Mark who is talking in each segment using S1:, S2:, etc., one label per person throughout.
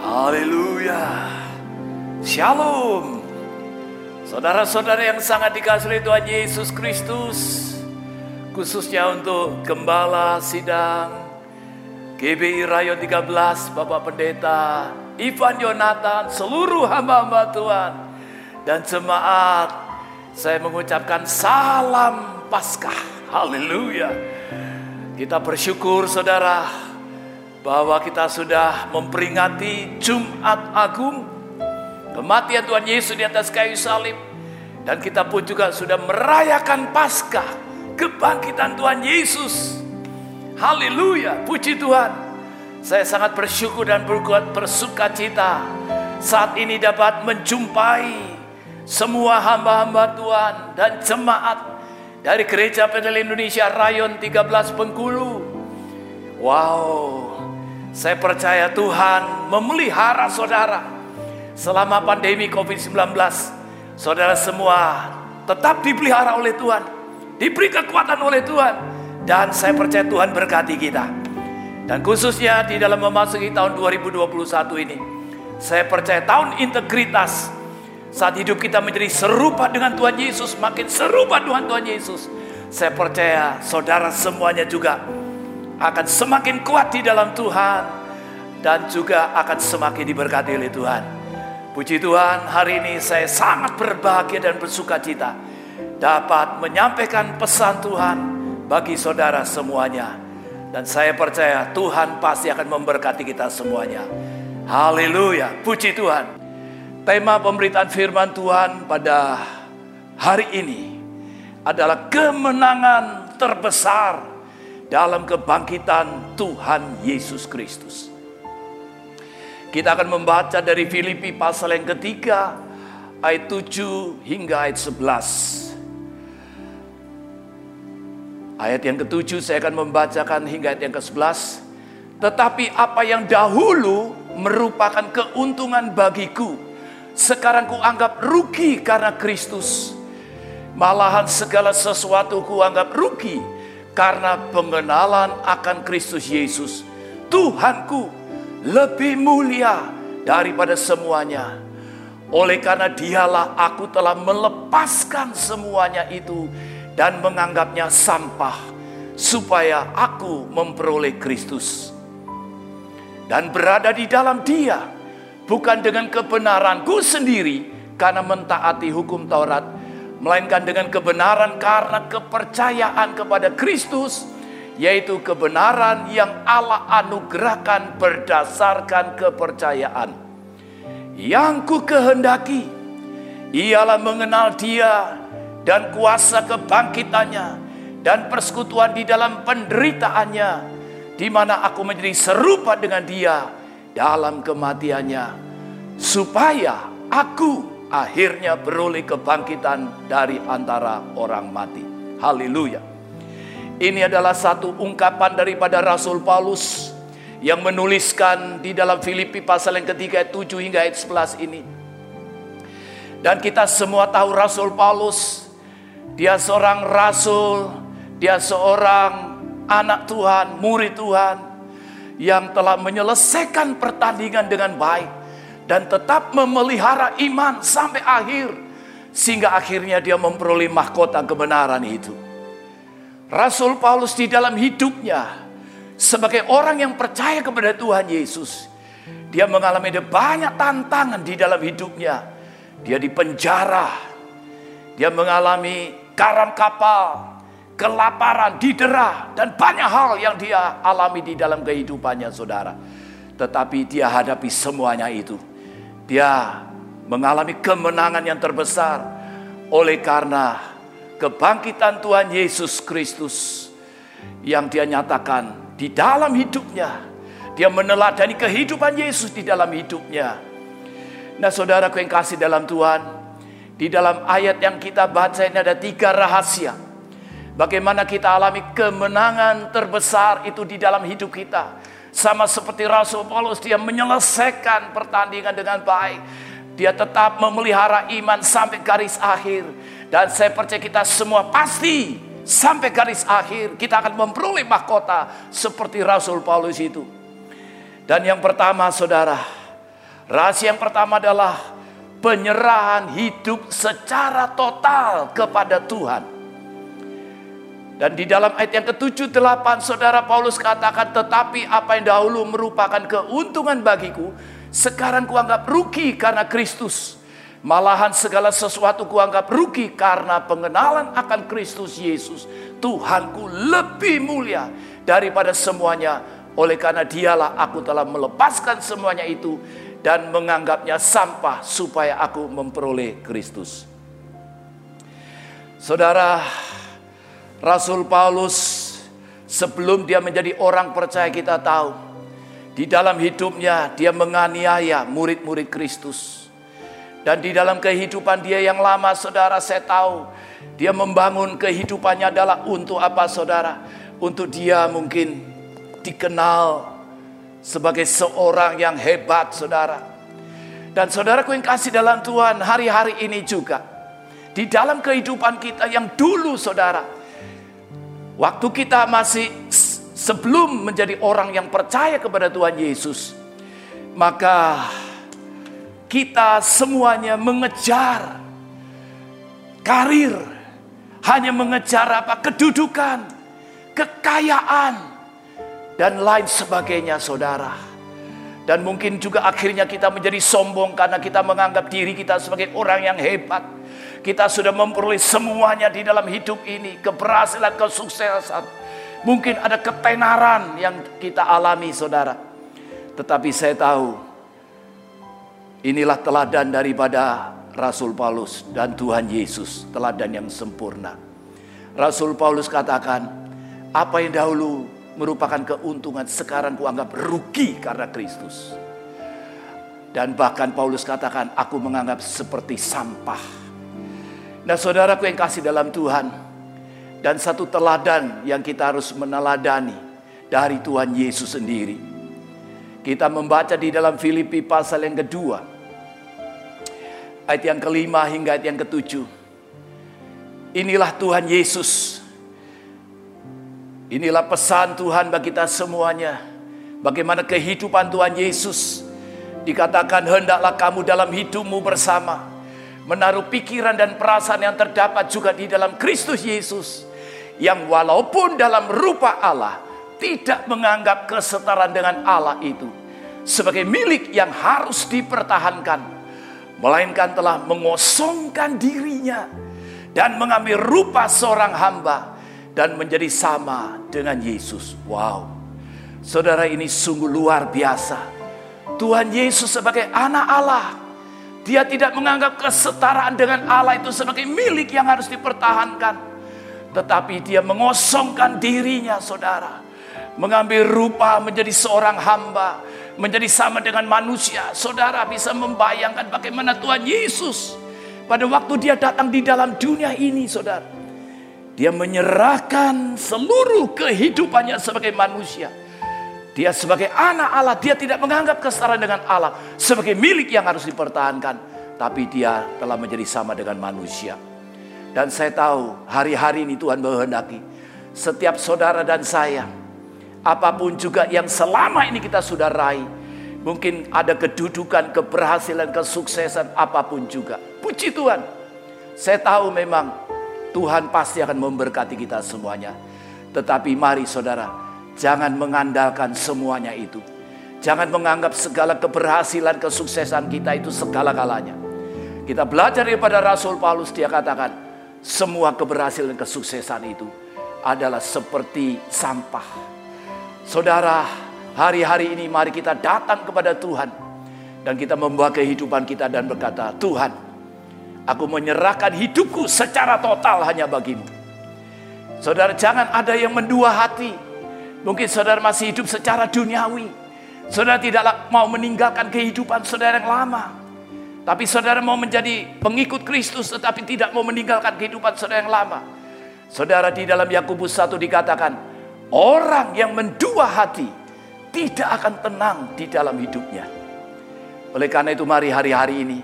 S1: Haleluya. Shalom. Saudara-saudara yang sangat dikasihi Tuhan Yesus Kristus. Khususnya untuk Gembala Sidang GBI Rayon 13 Bapak Pendeta Ivan Yonatan seluruh hamba-hamba Tuhan dan jemaat saya mengucapkan salam Paskah. Haleluya. Kita bersyukur saudara bahwa kita sudah memperingati Jumat Agung kematian Tuhan Yesus di atas kayu salib dan kita pun juga sudah merayakan Paskah kebangkitan Tuhan Yesus. Haleluya, puji Tuhan. Saya sangat bersyukur dan berbuat bersuka cita saat ini dapat menjumpai semua hamba-hamba Tuhan dan jemaat dari Gereja Petel Indonesia Rayon 13 Bengkulu. Wow, saya percaya Tuhan memelihara saudara selama pandemi COVID-19. Saudara semua tetap dipelihara oleh Tuhan, diberi kekuatan oleh Tuhan, dan saya percaya Tuhan berkati kita. Dan khususnya di dalam memasuki tahun 2021 ini, saya percaya tahun integritas saat hidup kita menjadi serupa dengan Tuhan Yesus, makin serupa dengan Tuhan Yesus. Saya percaya saudara semuanya juga akan semakin kuat di dalam Tuhan dan juga akan semakin diberkati oleh Tuhan. Puji Tuhan, hari ini saya sangat berbahagia dan bersuka cita dapat menyampaikan pesan Tuhan bagi saudara semuanya. Dan saya percaya Tuhan pasti akan memberkati kita semuanya. Haleluya, puji Tuhan. Tema pemberitaan firman Tuhan pada hari ini adalah kemenangan terbesar dalam kebangkitan Tuhan Yesus Kristus. Kita akan membaca dari Filipi pasal yang ketiga ayat 7 hingga ayat 11. Ayat yang ketujuh saya akan membacakan hingga ayat yang ke-11. Tetapi apa yang dahulu merupakan keuntungan bagiku, sekarang kuanggap rugi karena Kristus. Malahan segala sesuatu kuanggap rugi karena pengenalan akan Kristus Yesus, Tuhanku lebih mulia daripada semuanya. Oleh karena dialah aku telah melepaskan semuanya itu dan menganggapnya sampah supaya aku memperoleh Kristus. Dan berada di dalam dia bukan dengan kebenaranku sendiri karena mentaati hukum Taurat, melainkan dengan kebenaran karena kepercayaan kepada Kristus yaitu kebenaran yang Allah anugerahkan berdasarkan kepercayaan. Yang ku kehendaki ialah mengenal Dia dan kuasa kebangkitannya dan persekutuan di dalam penderitaannya di mana aku menjadi serupa dengan Dia dalam kematiannya supaya aku akhirnya beroleh kebangkitan dari antara orang mati. Haleluya. Ini adalah satu ungkapan daripada Rasul Paulus yang menuliskan di dalam Filipi pasal yang ketiga ayat 7 hingga ayat 11 ini. Dan kita semua tahu Rasul Paulus, dia seorang rasul, dia seorang anak Tuhan, murid Tuhan yang telah menyelesaikan pertandingan dengan baik dan tetap memelihara iman sampai akhir sehingga akhirnya dia memperoleh mahkota kebenaran itu. Rasul Paulus di dalam hidupnya sebagai orang yang percaya kepada Tuhan Yesus, dia mengalami banyak tantangan di dalam hidupnya. Dia dipenjara, dia mengalami karam kapal, kelaparan, didera, dan banyak hal yang dia alami di dalam kehidupannya, saudara. Tetapi dia hadapi semuanya itu. Dia mengalami kemenangan yang terbesar oleh karena kebangkitan Tuhan Yesus Kristus yang dia nyatakan di dalam hidupnya. Dia meneladani kehidupan Yesus di dalam hidupnya. Nah saudaraku yang kasih dalam Tuhan, di dalam ayat yang kita baca ini ada tiga rahasia. Bagaimana kita alami kemenangan terbesar itu di dalam hidup kita. Sama seperti Rasul Paulus, dia menyelesaikan pertandingan dengan baik. Dia tetap memelihara iman sampai garis akhir. Dan saya percaya kita semua pasti sampai garis akhir kita akan memperoleh mahkota seperti Rasul Paulus itu. Dan yang pertama saudara, rahasia yang pertama adalah penyerahan hidup secara total kepada Tuhan. Dan di dalam ayat yang ke-7 8 saudara Paulus katakan tetapi apa yang dahulu merupakan keuntungan bagiku sekarang kuanggap rugi karena Kristus. Malahan segala sesuatu kuanggap rugi karena pengenalan akan Kristus Yesus. Tuhanku lebih mulia daripada semuanya. Oleh karena dialah aku telah melepaskan semuanya itu dan menganggapnya sampah supaya aku memperoleh Kristus. Saudara, Rasul Paulus sebelum dia menjadi orang percaya kita tahu di dalam hidupnya dia menganiaya murid-murid Kristus. Dan di dalam kehidupan dia yang lama saudara saya tahu dia membangun kehidupannya adalah untuk apa saudara? Untuk dia mungkin dikenal sebagai seorang yang hebat saudara. Dan saudaraku yang kasih dalam Tuhan hari-hari ini juga. Di dalam kehidupan kita yang dulu saudara. Waktu kita masih sebelum menjadi orang yang percaya kepada Tuhan Yesus. Maka kita semuanya mengejar karir, hanya mengejar apa? Kedudukan, kekayaan, dan lain sebagainya, saudara. Dan mungkin juga akhirnya kita menjadi sombong karena kita menganggap diri kita sebagai orang yang hebat. Kita sudah memperoleh semuanya di dalam hidup ini, keberhasilan, kesuksesan. Mungkin ada ketenaran yang kita alami, saudara. Tetapi saya tahu Inilah teladan daripada Rasul Paulus dan Tuhan Yesus, teladan yang sempurna. Rasul Paulus katakan, apa yang dahulu merupakan keuntungan sekarang kuanggap rugi karena Kristus. Dan bahkan Paulus katakan, aku menganggap seperti sampah. Nah saudaraku yang kasih dalam Tuhan, dan satu teladan yang kita harus meneladani dari Tuhan Yesus sendiri. Kita membaca di dalam Filipi pasal yang kedua, ayat yang kelima hingga ayat yang ketujuh. Inilah Tuhan Yesus. Inilah pesan Tuhan bagi kita semuanya. Bagaimana kehidupan Tuhan Yesus. Dikatakan hendaklah kamu dalam hidupmu bersama. Menaruh pikiran dan perasaan yang terdapat juga di dalam Kristus Yesus. Yang walaupun dalam rupa Allah. Tidak menganggap kesetaraan dengan Allah itu. Sebagai milik yang harus dipertahankan melainkan telah mengosongkan dirinya dan mengambil rupa seorang hamba dan menjadi sama dengan Yesus. Wow. Saudara ini sungguh luar biasa. Tuhan Yesus sebagai anak Allah. Dia tidak menganggap kesetaraan dengan Allah itu sebagai milik yang harus dipertahankan. Tetapi dia mengosongkan dirinya saudara. Mengambil rupa menjadi seorang hamba menjadi sama dengan manusia. Saudara bisa membayangkan bagaimana Tuhan Yesus pada waktu dia datang di dalam dunia ini, saudara. Dia menyerahkan seluruh kehidupannya sebagai manusia. Dia sebagai anak Allah, dia tidak menganggap kesetaraan dengan Allah sebagai milik yang harus dipertahankan. Tapi dia telah menjadi sama dengan manusia. Dan saya tahu hari-hari ini Tuhan menghendaki setiap saudara dan saya apa pun juga yang selama ini kita sudah raih. Mungkin ada kedudukan, keberhasilan, kesuksesan, apa pun juga. Puji Tuhan. Saya tahu memang Tuhan pasti akan memberkati kita semuanya. Tetapi mari saudara, jangan mengandalkan semuanya itu. Jangan menganggap segala keberhasilan, kesuksesan kita itu segala-galanya. Kita belajar daripada Rasul Paulus, dia katakan, semua keberhasilan, kesuksesan itu adalah seperti sampah Saudara, hari-hari ini mari kita datang kepada Tuhan. Dan kita membawa kehidupan kita dan berkata, Tuhan, aku menyerahkan hidupku secara total hanya bagimu. Saudara jangan ada yang mendua hati. Mungkin saudara masih hidup secara duniawi. Saudara tidak mau meninggalkan kehidupan saudara yang lama. Tapi saudara mau menjadi pengikut Kristus tetapi tidak mau meninggalkan kehidupan saudara yang lama. Saudara di dalam Yakobus 1 dikatakan, Orang yang mendua hati tidak akan tenang di dalam hidupnya. Oleh karena itu mari hari-hari ini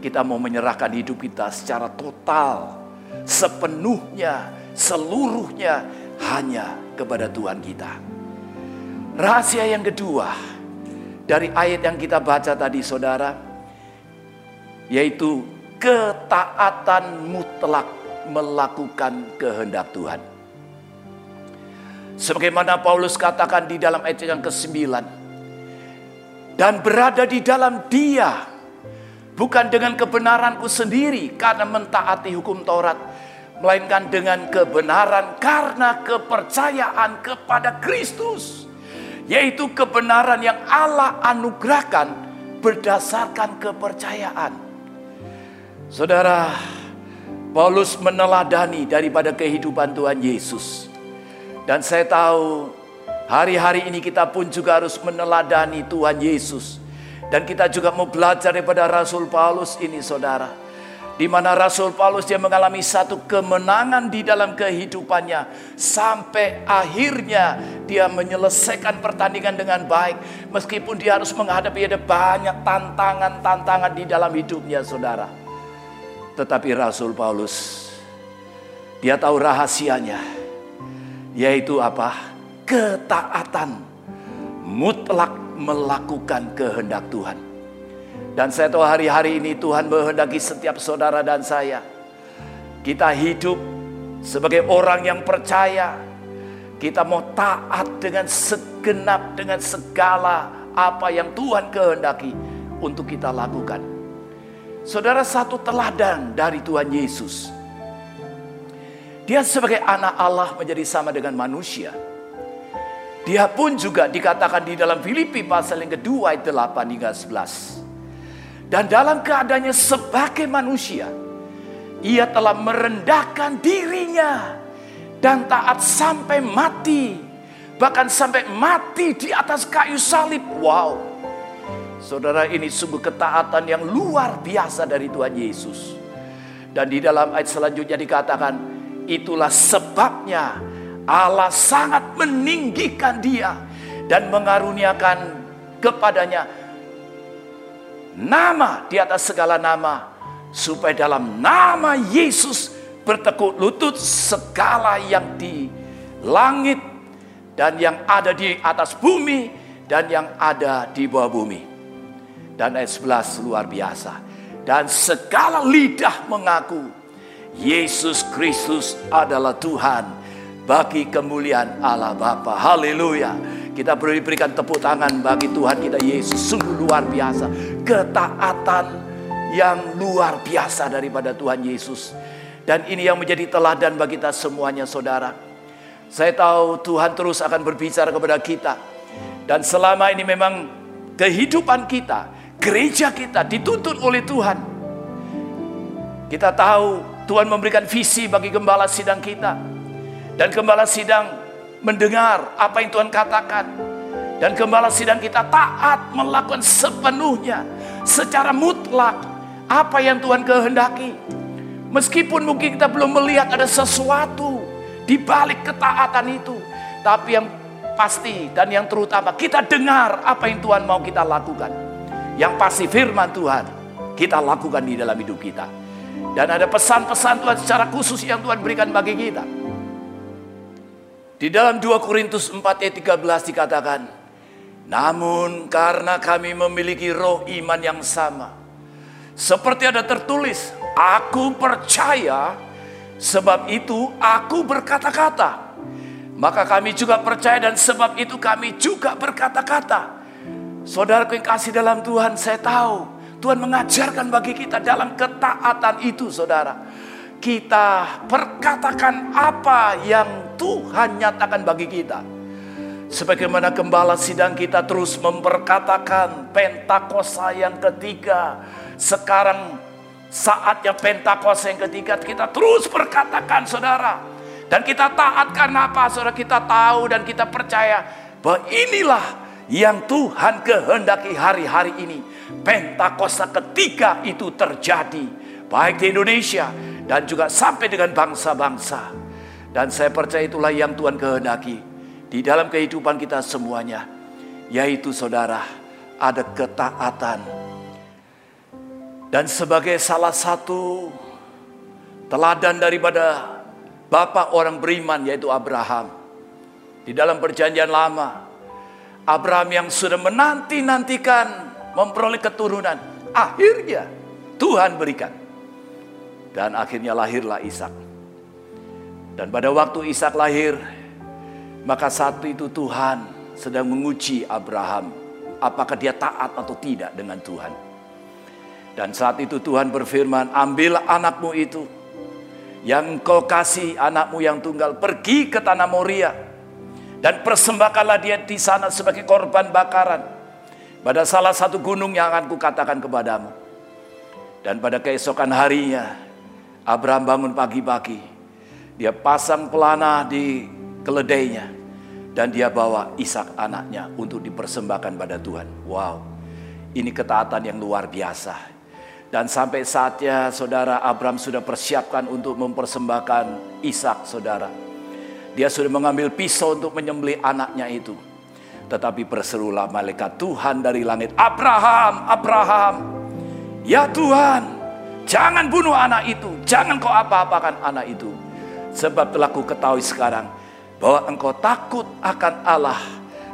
S1: kita mau menyerahkan hidup kita secara total, sepenuhnya seluruhnya hanya kepada Tuhan kita. Rahasia yang kedua dari ayat yang kita baca tadi saudara, yaitu ketaatan mutlak melakukan kehendak Tuhan. Sebagaimana Paulus katakan di dalam ayat yang ke-9. Dan berada di dalam dia. Bukan dengan kebenaranku sendiri karena mentaati hukum Taurat. Melainkan dengan kebenaran karena kepercayaan kepada Kristus. Yaitu kebenaran yang Allah anugerahkan berdasarkan kepercayaan. Saudara, Paulus meneladani daripada kehidupan Tuhan Yesus dan saya tahu hari-hari ini kita pun juga harus meneladani Tuhan Yesus. Dan kita juga mau belajar daripada Rasul Paulus ini saudara. Di mana Rasul Paulus dia mengalami satu kemenangan di dalam kehidupannya. Sampai akhirnya dia menyelesaikan pertandingan dengan baik. Meskipun dia harus menghadapi ada banyak tantangan-tantangan di dalam hidupnya saudara. Tetapi Rasul Paulus dia tahu rahasianya yaitu apa? Ketaatan mutlak melakukan kehendak Tuhan. Dan saya tahu hari-hari ini Tuhan menghendaki setiap saudara dan saya. Kita hidup sebagai orang yang percaya. Kita mau taat dengan segenap, dengan segala apa yang Tuhan kehendaki untuk kita lakukan. Saudara satu teladan dari Tuhan Yesus dia sebagai anak Allah menjadi sama dengan manusia. Dia pun juga dikatakan di dalam Filipi pasal yang kedua ayat 8 hingga 11. Dan dalam keadaannya sebagai manusia, ia telah merendahkan dirinya dan taat sampai mati. Bahkan sampai mati di atas kayu salib. Wow. Saudara ini sungguh ketaatan yang luar biasa dari Tuhan Yesus. Dan di dalam ayat selanjutnya dikatakan, Itulah sebabnya Allah sangat meninggikan dia dan mengaruniakan kepadanya nama di atas segala nama supaya dalam nama Yesus bertekuk lutut segala yang di langit dan yang ada di atas bumi dan yang ada di bawah bumi. Dan ayat 11 luar biasa. Dan segala lidah mengaku Yesus Kristus adalah Tuhan bagi kemuliaan Allah Bapa. Haleluya. Kita beri berikan tepuk tangan bagi Tuhan kita Yesus. Sungguh luar biasa. Ketaatan yang luar biasa daripada Tuhan Yesus. Dan ini yang menjadi teladan bagi kita semuanya saudara. Saya tahu Tuhan terus akan berbicara kepada kita. Dan selama ini memang kehidupan kita, gereja kita dituntut oleh Tuhan. Kita tahu Tuhan memberikan visi bagi gembala sidang kita. Dan gembala sidang mendengar apa yang Tuhan katakan. Dan gembala sidang kita taat melakukan sepenuhnya. Secara mutlak apa yang Tuhan kehendaki. Meskipun mungkin kita belum melihat ada sesuatu di balik ketaatan itu. Tapi yang pasti dan yang terutama kita dengar apa yang Tuhan mau kita lakukan. Yang pasti firman Tuhan kita lakukan di dalam hidup kita. Dan ada pesan-pesan Tuhan secara khusus yang Tuhan berikan bagi kita. Di dalam 2 Korintus 4 ayat 13 dikatakan, Namun karena kami memiliki roh iman yang sama, seperti ada tertulis, Aku percaya, sebab itu aku berkata-kata. Maka kami juga percaya dan sebab itu kami juga berkata-kata. Saudaraku yang kasih dalam Tuhan, saya tahu Tuhan mengajarkan bagi kita dalam ketaatan itu saudara. Kita perkatakan apa yang Tuhan nyatakan bagi kita. Sebagaimana gembala sidang kita terus memperkatakan Pentakosta yang ketiga. Sekarang saatnya Pentakosta yang ketiga kita terus perkatakan saudara. Dan kita taat karena apa saudara kita tahu dan kita percaya bahwa inilah yang Tuhan kehendaki hari-hari ini Pentakosta ketiga itu terjadi baik di Indonesia dan juga sampai dengan bangsa-bangsa. Dan saya percaya itulah yang Tuhan kehendaki di dalam kehidupan kita semuanya. Yaitu saudara, ada ketaatan. Dan sebagai salah satu teladan daripada bapak orang beriman yaitu Abraham. Di dalam perjanjian lama, Abraham yang sudah menanti-nantikan memperoleh keturunan, akhirnya Tuhan berikan. Dan akhirnya lahirlah Ishak. Dan pada waktu Ishak lahir, maka saat itu Tuhan sedang menguji Abraham. Apakah dia taat atau tidak dengan Tuhan. Dan saat itu Tuhan berfirman, ambil anakmu itu. Yang kau kasih anakmu yang tunggal. Pergi ke tanah Moria. Dan persembahkanlah dia di sana sebagai korban bakaran. Pada salah satu gunung yang akan kukatakan kepadamu. Dan pada keesokan harinya, Abraham bangun pagi-pagi. Dia pasang pelana di keledainya. Dan dia bawa Ishak anaknya untuk dipersembahkan pada Tuhan. Wow, ini ketaatan yang luar biasa. Dan sampai saatnya saudara Abraham sudah persiapkan untuk mempersembahkan Ishak saudara. Dia sudah mengambil pisau untuk menyembelih anaknya itu. Tetapi berserulah malaikat Tuhan dari langit. Abraham, Abraham. Ya Tuhan, jangan bunuh anak itu. Jangan kau apa-apakan anak itu. Sebab telah ku ketahui sekarang bahwa engkau takut akan Allah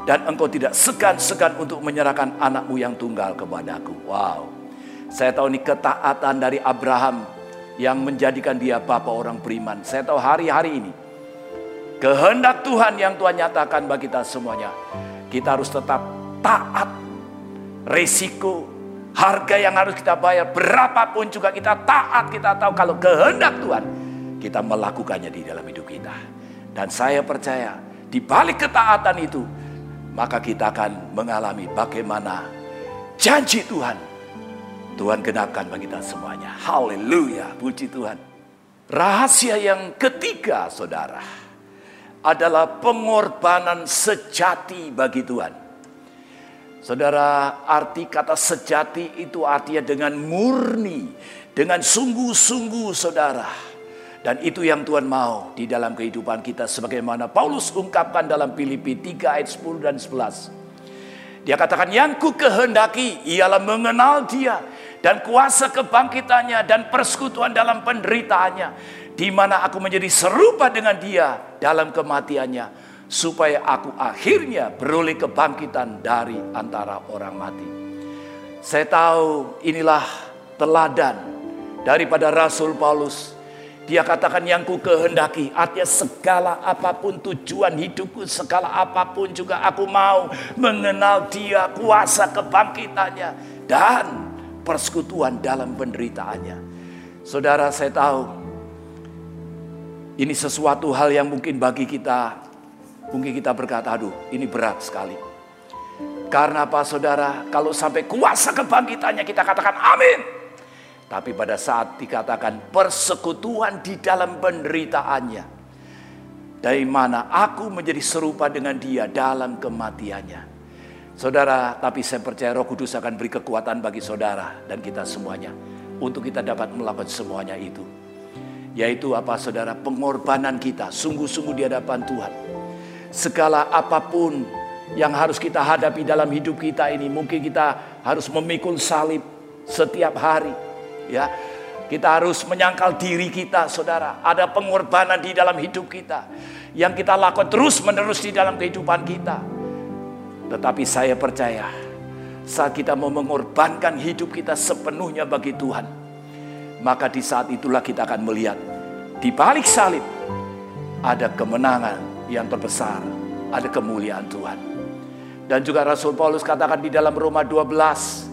S1: dan engkau tidak segan-segan untuk menyerahkan anakmu yang tunggal kepadaku. Wow. Saya tahu ini ketaatan dari Abraham yang menjadikan dia bapak orang beriman. Saya tahu hari-hari ini kehendak Tuhan yang Tuhan nyatakan bagi kita semuanya. Kita harus tetap taat resiko harga yang harus kita bayar berapapun juga kita taat kita tahu kalau kehendak Tuhan kita melakukannya di dalam hidup kita. Dan saya percaya di balik ketaatan itu maka kita akan mengalami bagaimana janji Tuhan Tuhan genapkan bagi kita semuanya. Haleluya, puji Tuhan. Rahasia yang ketiga, saudara, adalah pengorbanan sejati bagi Tuhan. Saudara, arti kata sejati itu artinya dengan murni, dengan sungguh-sungguh, saudara dan itu yang Tuhan mau di dalam kehidupan kita sebagaimana Paulus ungkapkan dalam Filipi 3 ayat 10 dan 11. Dia katakan yang ku kehendaki ialah mengenal dia dan kuasa kebangkitannya dan persekutuan dalam penderitaannya di mana aku menjadi serupa dengan dia dalam kematiannya supaya aku akhirnya beroleh kebangkitan dari antara orang mati. Saya tahu inilah teladan daripada Rasul Paulus dia katakan yang ku kehendaki. Artinya segala apa pun tujuan hidupku. Segala apa pun juga aku mau mengenal dia. Kuasa kebangkitannya. Dan persekutuan dalam penderitaannya. Saudara saya tahu. Ini sesuatu hal yang mungkin bagi kita. Mungkin kita berkata aduh ini berat sekali. Karena apa saudara? Kalau sampai kuasa kebangkitannya kita katakan amin. Tapi pada saat dikatakan persekutuan di dalam penderitaannya. Dari mana aku menjadi serupa dengan dia dalam kematiannya. Saudara, tapi saya percaya roh kudus akan beri kekuatan bagi saudara dan kita semuanya. Untuk kita dapat melakukan semuanya itu. Yaitu apa saudara, pengorbanan kita sungguh-sungguh di hadapan Tuhan. Segala apa pun yang harus kita hadapi dalam hidup kita ini. Mungkin kita harus memikul salib setiap hari Ya, kita harus menyangkal diri kita, saudara. Ada pengorbanan di dalam hidup kita yang kita lakukan terus menerus di dalam kehidupan kita. Tetapi saya percaya saat kita mau mengorbankan hidup kita sepenuhnya bagi Tuhan, maka di saat itulah kita akan melihat di balik salib ada kemenangan yang terbesar, ada kemuliaan Tuhan. Dan juga Rasul Paulus katakan di dalam Roma 12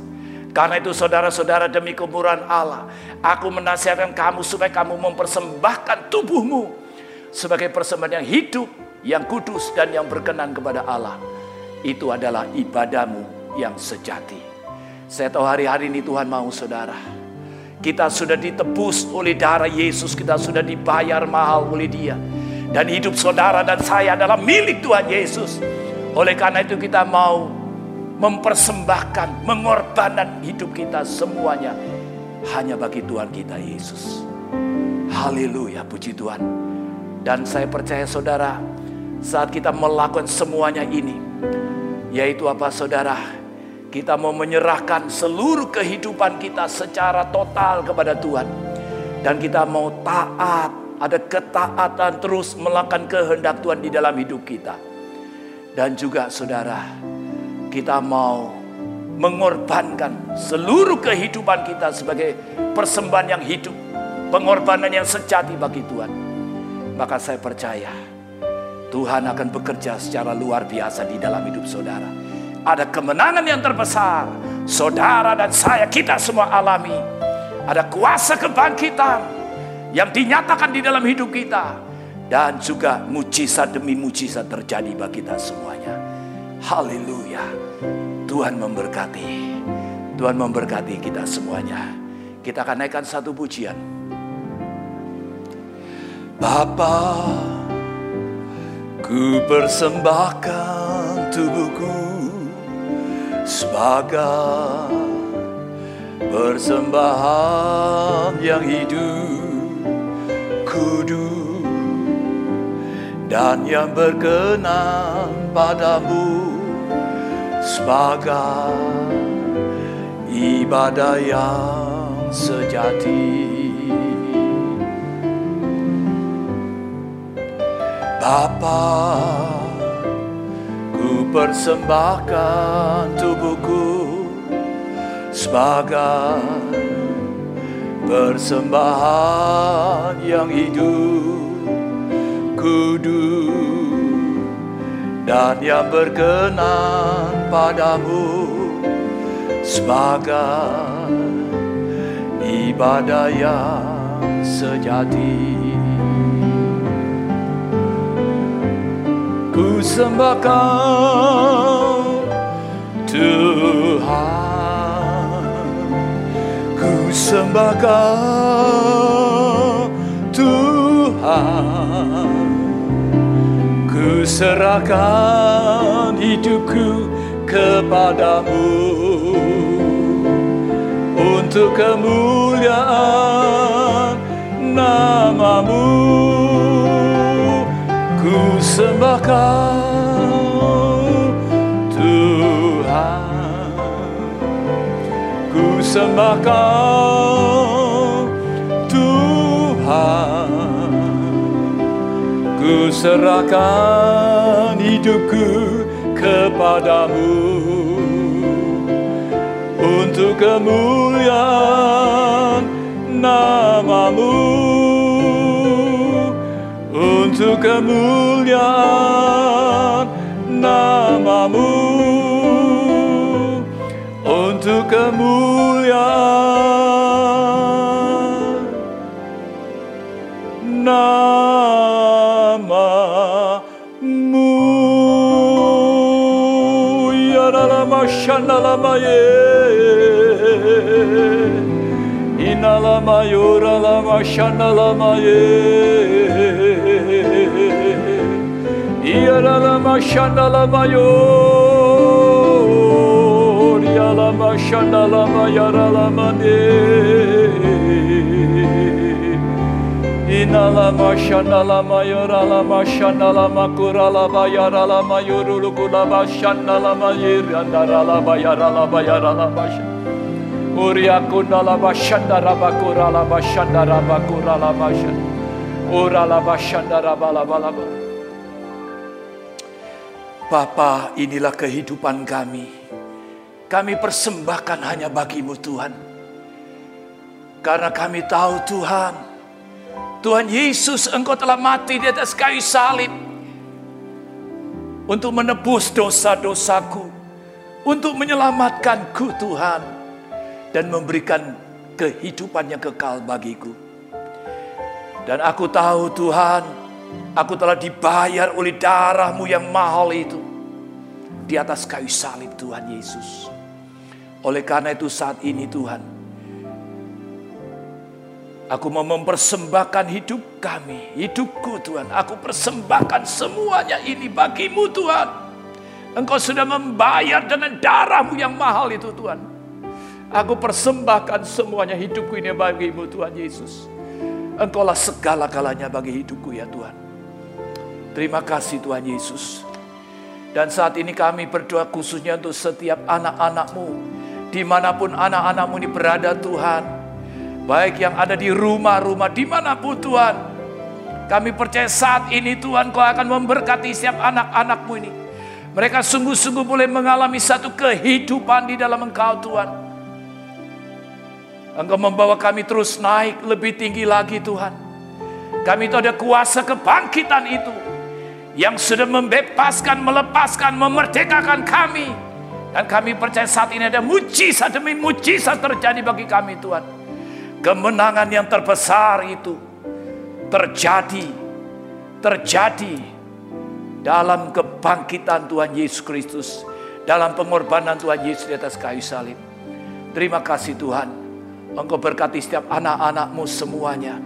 S1: karena itu saudara-saudara demi kemurahan Allah. Aku menasihatkan kamu supaya kamu mempersembahkan tubuhmu. Sebagai persembahan yang hidup, yang kudus dan yang berkenan kepada Allah. Itu adalah ibadahmu yang sejati. Saya tahu hari-hari ini Tuhan mau saudara. Kita sudah ditebus oleh darah Yesus. Kita sudah dibayar mahal oleh dia. Dan hidup saudara dan saya adalah milik Tuhan Yesus. Oleh karena itu kita mau mempersembahkan, mengorbankan hidup kita semuanya hanya bagi Tuhan kita Yesus. Haleluya, puji Tuhan. Dan saya percaya saudara, saat kita melakukan semuanya ini, yaitu apa saudara? Kita mau menyerahkan seluruh kehidupan kita secara total kepada Tuhan. Dan kita mau taat ada ketaatan terus melakukan kehendak Tuhan di dalam hidup kita. Dan juga saudara, kita mau mengorbankan seluruh kehidupan kita sebagai persembahan yang hidup, pengorbanan yang sejati bagi Tuhan. Maka saya percaya Tuhan akan bekerja secara luar biasa di dalam hidup saudara. Ada kemenangan yang terbesar, saudara dan saya kita semua alami. Ada kuasa kebangkitan yang dinyatakan di dalam hidup kita dan juga mujizat demi mujizat terjadi bagi kita semuanya. Haleluya. Tuhan memberkati. Tuhan memberkati kita semuanya. Kita akan naikkan satu pujian. Bapa, ku persembahkan tubuhku sebagai persembahan yang hidup, kudus dan yang berkenan padamu sebagai ibadah yang sejati. Bapa, ku persembahkan tubuhku sebagai persembahan yang hidup, kudus dan yang berkenan padamu sebagai ibadah yang sejati. Ku sembahkan Tuhan. Ku sembahkan serahkan hidupku kepadamu. Untuk kemuliaan namamu Ku sembahkan Tuhan. Ku sembahkan serahkan hidupku kepadamu. Untuk kemuliaan namamu. Untuk kemuliaan namamu. Untuk kemuliaan namamu inalamayı. İnalamayı, uralama, şanalamayı. Yaralama, şanalamayı. Yalama, şanalama, yaralama değil Inalama shandalama yoralama shandalama kuralama yaralama yorulukulama shandalama yirandaralama yaralama yaralama Uriakundalama shandaraba kuralama shandaraba kuralama Uralama shandaraba laba laba Bapa, inilah kehidupan kami. Kami persembahkan hanya bagimu Tuhan. Karena kami tahu Tuhan, Tuhan Yesus engkau telah mati di atas kayu salib. Untuk menebus dosa-dosaku. Untuk menyelamatkanku Tuhan. Dan memberikan kehidupan yang kekal bagiku. Dan aku tahu Tuhan, Aku telah dibayar oleh darahmu yang mahal itu. Di atas kayu salib Tuhan Yesus. Oleh karena itu saat ini Tuhan. Aku mau mempersembahkan hidup kami. Hidupku Tuhan. Aku persembahkan semuanya ini bagimu Tuhan. Engkau sudah membayar dengan darahmu yang mahal itu Tuhan. Aku persembahkan semuanya hidupku ini bagimu Tuhan Yesus. Engkaulah segala-galanya bagi hidupku ya Tuhan. Terima kasih Tuhan Yesus. Dan saat ini kami berdoa khususnya untuk setiap anak-anakmu. Di mana pun anak-anakmu ini berada Tuhan. Baik yang ada di rumah-rumah di mana pun Tuhan. Kami percaya saat ini Tuhan kau akan memberkati setiap anak-anakmu ini. Mereka sungguh-sungguh boleh mengalami satu kehidupan di dalam engkau Tuhan. Engkau membawa kami terus naik lebih tinggi lagi Tuhan. Kami itu ada kuasa kebangkitan itu. Yang sudah membebaskan, melepaskan, memerdekakan kami. Dan kami percaya saat ini ada mujizat demi mujizat terjadi bagi kami Tuhan. Kemenangan yang terbesar itu terjadi, terjadi dalam kebangkitan Tuhan Yesus Kristus, dalam pengorbanan Tuhan Yesus di atas kayu salib. Terima kasih Tuhan, Engkau berkati setiap anak-anakmu semuanya.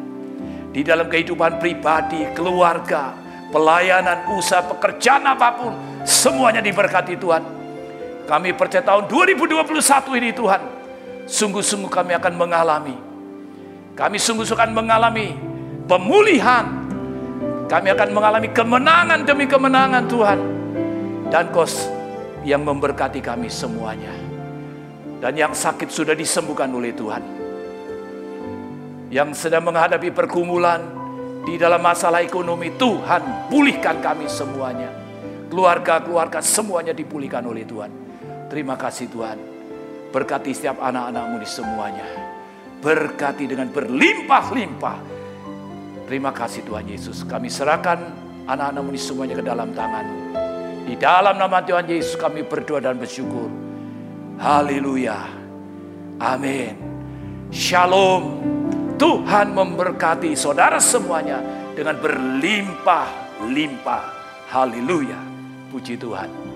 S1: Di dalam kehidupan pribadi, keluarga, pelayanan, usaha, pekerjaan apa pun, semuanya diberkati Tuhan. Kami percaya tahun 2021 ini Tuhan, sungguh-sungguh kami akan mengalami. Kami sungguh-sungguh akan mengalami pemulihan. Kami akan mengalami kemenangan demi kemenangan Tuhan. Dan kos yang memberkati kami semuanya. Dan yang sakit sudah disembuhkan oleh Tuhan. Yang sedang menghadapi pergumulan di dalam masalah ekonomi, Tuhan pulihkan kami semuanya. Keluarga-keluarga semuanya dipulihkan oleh Tuhan. Terima kasih Tuhan. Berkati setiap anak-anakmu di semuanya. Berkati dengan berlimpah-limpah Terima kasih Tuhan Yesus. Kami serahkan anak-anakmu ini semuanya ke dalam tangan. Di dalam nama Tuhan Yesus kami berdoa dan bersyukur. Haleluya. Amin. Shalom. Tuhan memberkati saudara semuanya dengan berlimpah-limpah. Haleluya. Puji Tuhan.